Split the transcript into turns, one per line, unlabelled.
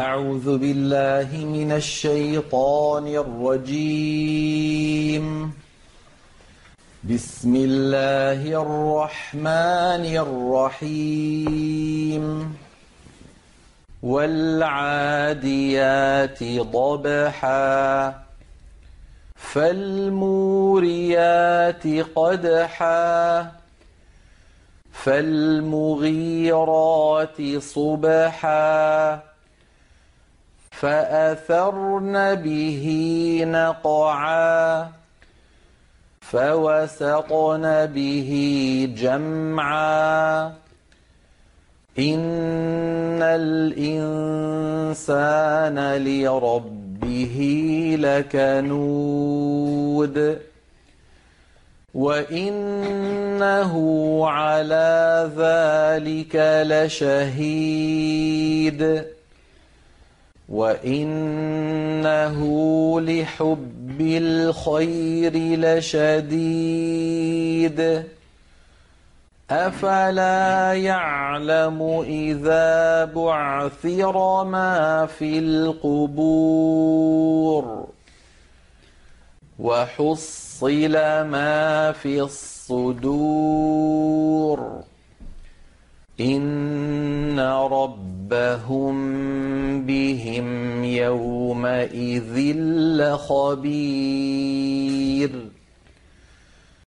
أعوذ بالله من الشيطان الرجيم. بسم الله الرحمن الرحيم. والعاديات ضبحا. فالموريات قدحا. فالمغيرات صبحا. فأثرن به نقعا فوسطن به جمعا. إن الإنسان لربه لكنود وإنه على ذلك لشهيد. وإنه لحب الخير لشديد أفلا يعلم إذا بعثر ما في القبور وحصل ما في الصدور إن ربهم بهم يومئذ لخبير